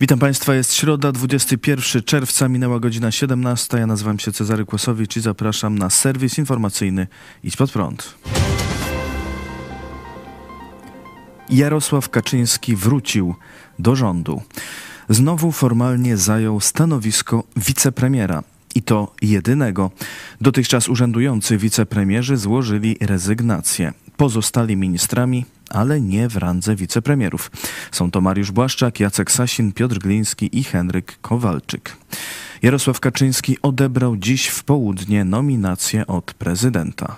Witam Państwa, jest środa, 21 czerwca, minęła godzina 17. Ja nazywam się Cezary Kłosowicz i zapraszam na serwis informacyjny Idź Pod Prąd. Jarosław Kaczyński wrócił do rządu. Znowu formalnie zajął stanowisko wicepremiera. I to jedynego. Dotychczas urzędujący wicepremierzy złożyli rezygnację. Pozostali ministrami ale nie w randze wicepremierów. Są to Mariusz Błaszczak, Jacek Sasin, Piotr Gliński i Henryk Kowalczyk. Jarosław Kaczyński odebrał dziś w południe nominację od prezydenta.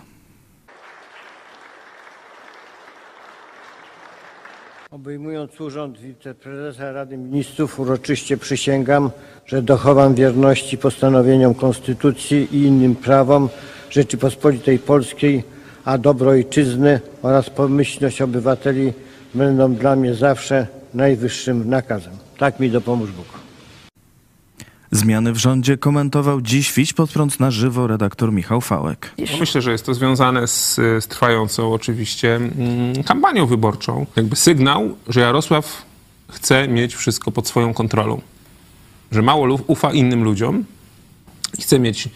Obejmując urząd wiceprezesa Rady Ministrów uroczyście przysięgam, że dochowam wierności postanowieniom Konstytucji i innym prawom Rzeczypospolitej Polskiej a dobro ojczyzny oraz pomyślność obywateli będą dla mnie zawsze najwyższym nakazem. Tak mi dopomóż Bóg. Zmiany w rządzie komentował dziś Wić pod prąd na żywo redaktor Michał Fałek. No myślę, że jest to związane z, z trwającą oczywiście mm, kampanią wyborczą. Jakby sygnał, że Jarosław chce mieć wszystko pod swoją kontrolą. Że mało ufa innym ludziom i chce mieć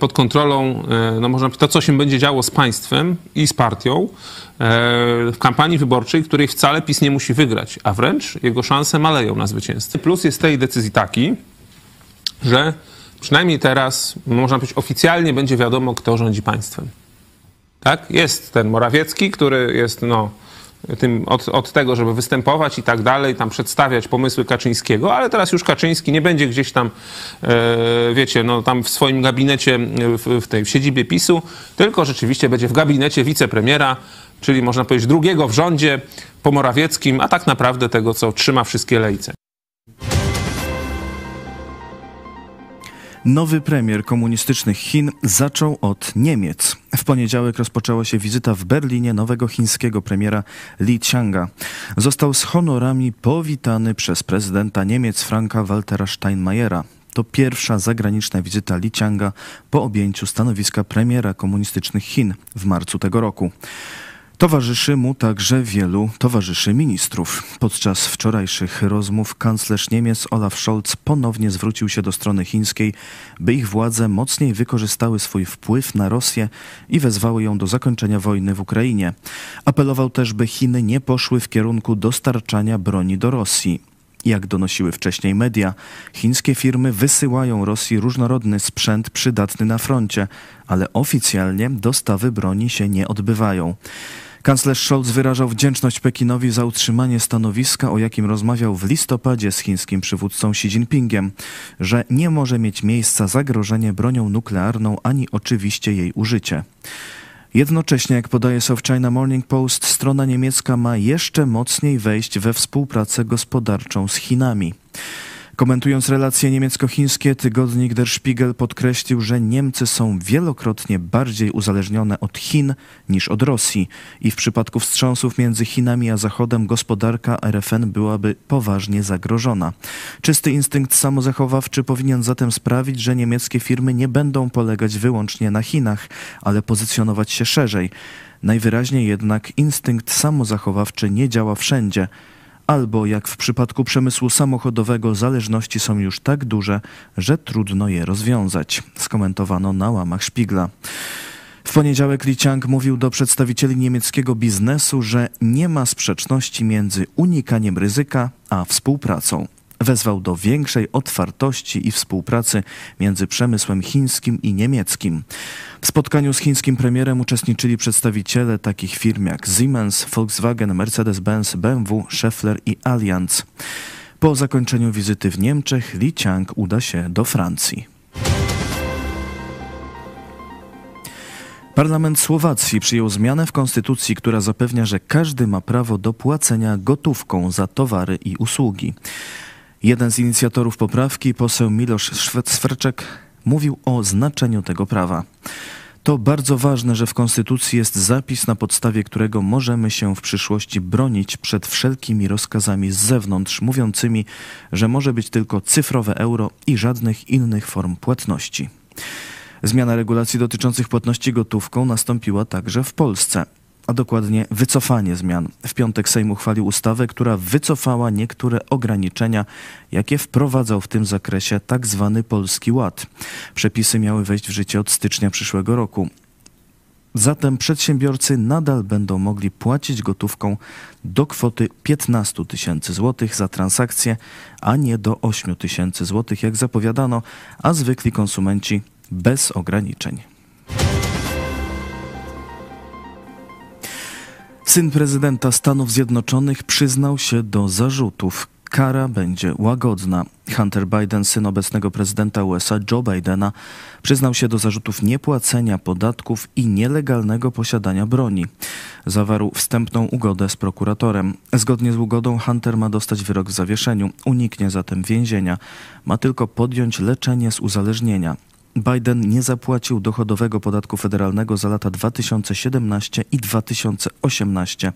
pod kontrolą, e, no można to, co się będzie działo z państwem i z partią e, w kampanii wyborczej, której wcale PiS nie musi wygrać, a wręcz jego szanse maleją na zwycięstwo. Plus jest tej decyzji taki, że przynajmniej teraz, można powiedzieć, oficjalnie będzie wiadomo, kto rządzi państwem. Tak? Jest ten Morawiecki, który jest no, tym, od, od, tego, żeby występować i tak dalej, tam przedstawiać pomysły Kaczyńskiego, ale teraz już Kaczyński nie będzie gdzieś tam, e, wiecie, no tam w swoim gabinecie, w, w tej w siedzibie PiSu, tylko rzeczywiście będzie w gabinecie wicepremiera, czyli można powiedzieć drugiego w rządzie po Morawieckim, a tak naprawdę tego, co trzyma wszystkie lejce. Nowy premier komunistycznych Chin zaczął od Niemiec. W poniedziałek rozpoczęła się wizyta w Berlinie nowego chińskiego premiera Li Qianga. Został z honorami powitany przez prezydenta Niemiec Franka Waltera Steinmeiera. To pierwsza zagraniczna wizyta Li Qianga po objęciu stanowiska premiera komunistycznych Chin w marcu tego roku. Towarzyszy mu także wielu towarzyszy ministrów. Podczas wczorajszych rozmów kanclerz Niemiec Olaf Scholz ponownie zwrócił się do strony chińskiej, by ich władze mocniej wykorzystały swój wpływ na Rosję i wezwały ją do zakończenia wojny w Ukrainie. Apelował też, by Chiny nie poszły w kierunku dostarczania broni do Rosji. Jak donosiły wcześniej media, chińskie firmy wysyłają Rosji różnorodny sprzęt przydatny na froncie, ale oficjalnie dostawy broni się nie odbywają. Kanclerz Scholz wyrażał wdzięczność Pekinowi za utrzymanie stanowiska, o jakim rozmawiał w listopadzie z chińskim przywódcą Xi Jinpingiem, że nie może mieć miejsca zagrożenie bronią nuklearną ani oczywiście jej użycie. Jednocześnie, jak podaje South China Morning Post, strona niemiecka ma jeszcze mocniej wejść we współpracę gospodarczą z Chinami. Komentując relacje niemiecko-chińskie, tygodnik Der Spiegel podkreślił, że Niemcy są wielokrotnie bardziej uzależnione od Chin niż od Rosji i w przypadku wstrząsów między Chinami a Zachodem gospodarka RFN byłaby poważnie zagrożona. Czysty instynkt samozachowawczy powinien zatem sprawić, że niemieckie firmy nie będą polegać wyłącznie na Chinach, ale pozycjonować się szerzej. Najwyraźniej jednak instynkt samozachowawczy nie działa wszędzie albo jak w przypadku przemysłu samochodowego zależności są już tak duże, że trudno je rozwiązać, skomentowano na łamach Szpigla. W poniedziałek Li Qiang mówił do przedstawicieli niemieckiego biznesu, że nie ma sprzeczności między unikaniem ryzyka a współpracą. Wezwał do większej otwartości i współpracy między przemysłem chińskim i niemieckim. W spotkaniu z chińskim premierem uczestniczyli przedstawiciele takich firm jak Siemens, Volkswagen, Mercedes-Benz, BMW, Schaeffler i Allianz. Po zakończeniu wizyty w Niemczech Li Qiang uda się do Francji. Parlament Słowacji przyjął zmianę w konstytucji, która zapewnia, że każdy ma prawo do płacenia gotówką za towary i usługi. Jeden z inicjatorów poprawki, poseł Milosz Swerczek, mówił o znaczeniu tego prawa. To bardzo ważne, że w Konstytucji jest zapis, na podstawie którego możemy się w przyszłości bronić przed wszelkimi rozkazami z zewnątrz, mówiącymi, że może być tylko cyfrowe euro i żadnych innych form płatności. Zmiana regulacji dotyczących płatności gotówką nastąpiła także w Polsce. A dokładnie wycofanie zmian. W piątek Sejm uchwalił ustawę, która wycofała niektóre ograniczenia, jakie wprowadzał w tym zakresie tak zwany Polski Ład. Przepisy miały wejść w życie od stycznia przyszłego roku. Zatem przedsiębiorcy nadal będą mogli płacić gotówką do kwoty 15 tysięcy złotych za transakcję, a nie do 8 tysięcy złotych, jak zapowiadano, a zwykli konsumenci bez ograniczeń. Syn prezydenta Stanów Zjednoczonych przyznał się do zarzutów. Kara będzie łagodna. Hunter Biden, syn obecnego prezydenta USA Joe Bidena, przyznał się do zarzutów niepłacenia podatków i nielegalnego posiadania broni. Zawarł wstępną ugodę z prokuratorem. Zgodnie z ugodą Hunter ma dostać wyrok w zawieszeniu. Uniknie zatem więzienia. Ma tylko podjąć leczenie z uzależnienia. Biden nie zapłacił dochodowego podatku federalnego za lata 2017 i 2018.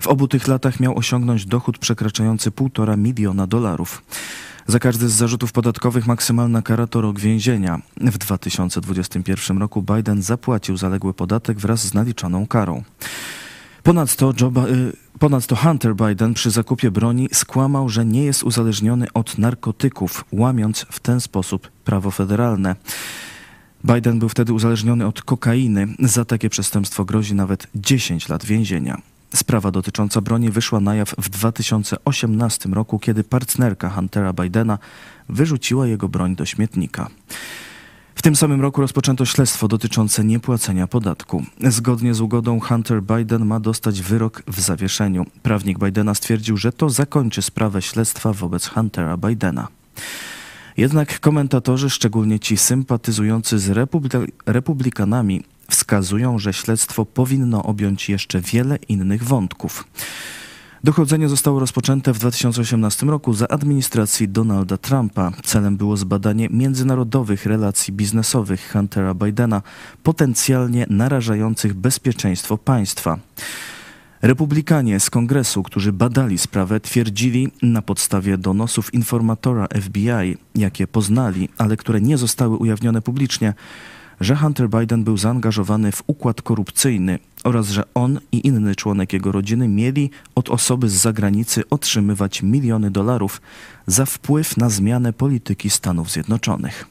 W obu tych latach miał osiągnąć dochód przekraczający 1,5 miliona dolarów. Za każdy z zarzutów podatkowych maksymalna kara to rok więzienia. W 2021 roku Biden zapłacił zaległy podatek wraz z naliczoną karą. Ponadto, Joe, ponadto Hunter Biden przy zakupie broni skłamał, że nie jest uzależniony od narkotyków, łamiąc w ten sposób prawo federalne. Biden był wtedy uzależniony od kokainy. Za takie przestępstwo grozi nawet 10 lat więzienia. Sprawa dotycząca broni wyszła na jaw w 2018 roku, kiedy partnerka Huntera Bidena wyrzuciła jego broń do śmietnika. Tym samym roku rozpoczęto śledztwo dotyczące niepłacenia podatku. Zgodnie z ugodą Hunter Biden ma dostać wyrok w zawieszeniu. Prawnik Bidena stwierdził, że to zakończy sprawę śledztwa wobec Huntera Bidena. Jednak komentatorzy, szczególnie ci sympatyzujący z republika republikanami, wskazują, że śledztwo powinno objąć jeszcze wiele innych wątków. Dochodzenie zostało rozpoczęte w 2018 roku za administracji Donalda Trumpa. Celem było zbadanie międzynarodowych relacji biznesowych Huntera Bidena, potencjalnie narażających bezpieczeństwo państwa. Republikanie z kongresu, którzy badali sprawę, twierdzili na podstawie donosów informatora FBI, jakie poznali, ale które nie zostały ujawnione publicznie, że Hunter Biden był zaangażowany w układ korupcyjny oraz że on i inny członek jego rodziny mieli od osoby z zagranicy otrzymywać miliony dolarów za wpływ na zmianę polityki Stanów Zjednoczonych.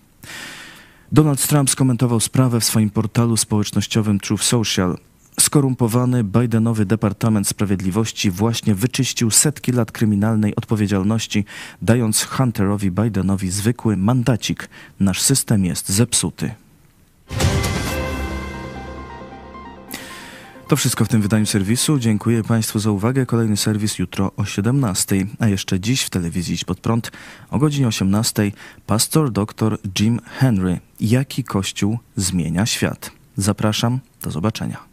Donald Trump skomentował sprawę w swoim portalu społecznościowym Truth Social. Skorumpowany Bidenowy Departament Sprawiedliwości właśnie wyczyścił setki lat kryminalnej odpowiedzialności, dając Hunterowi Bidenowi zwykły mandacik. Nasz system jest zepsuty. To wszystko w tym wydaniu serwisu. Dziękuję Państwu za uwagę. Kolejny serwis jutro o 17, a jeszcze dziś w telewizji Idź Pod Prąd o godzinie 18 pastor dr Jim Henry. Jaki Kościół zmienia świat? Zapraszam, do zobaczenia.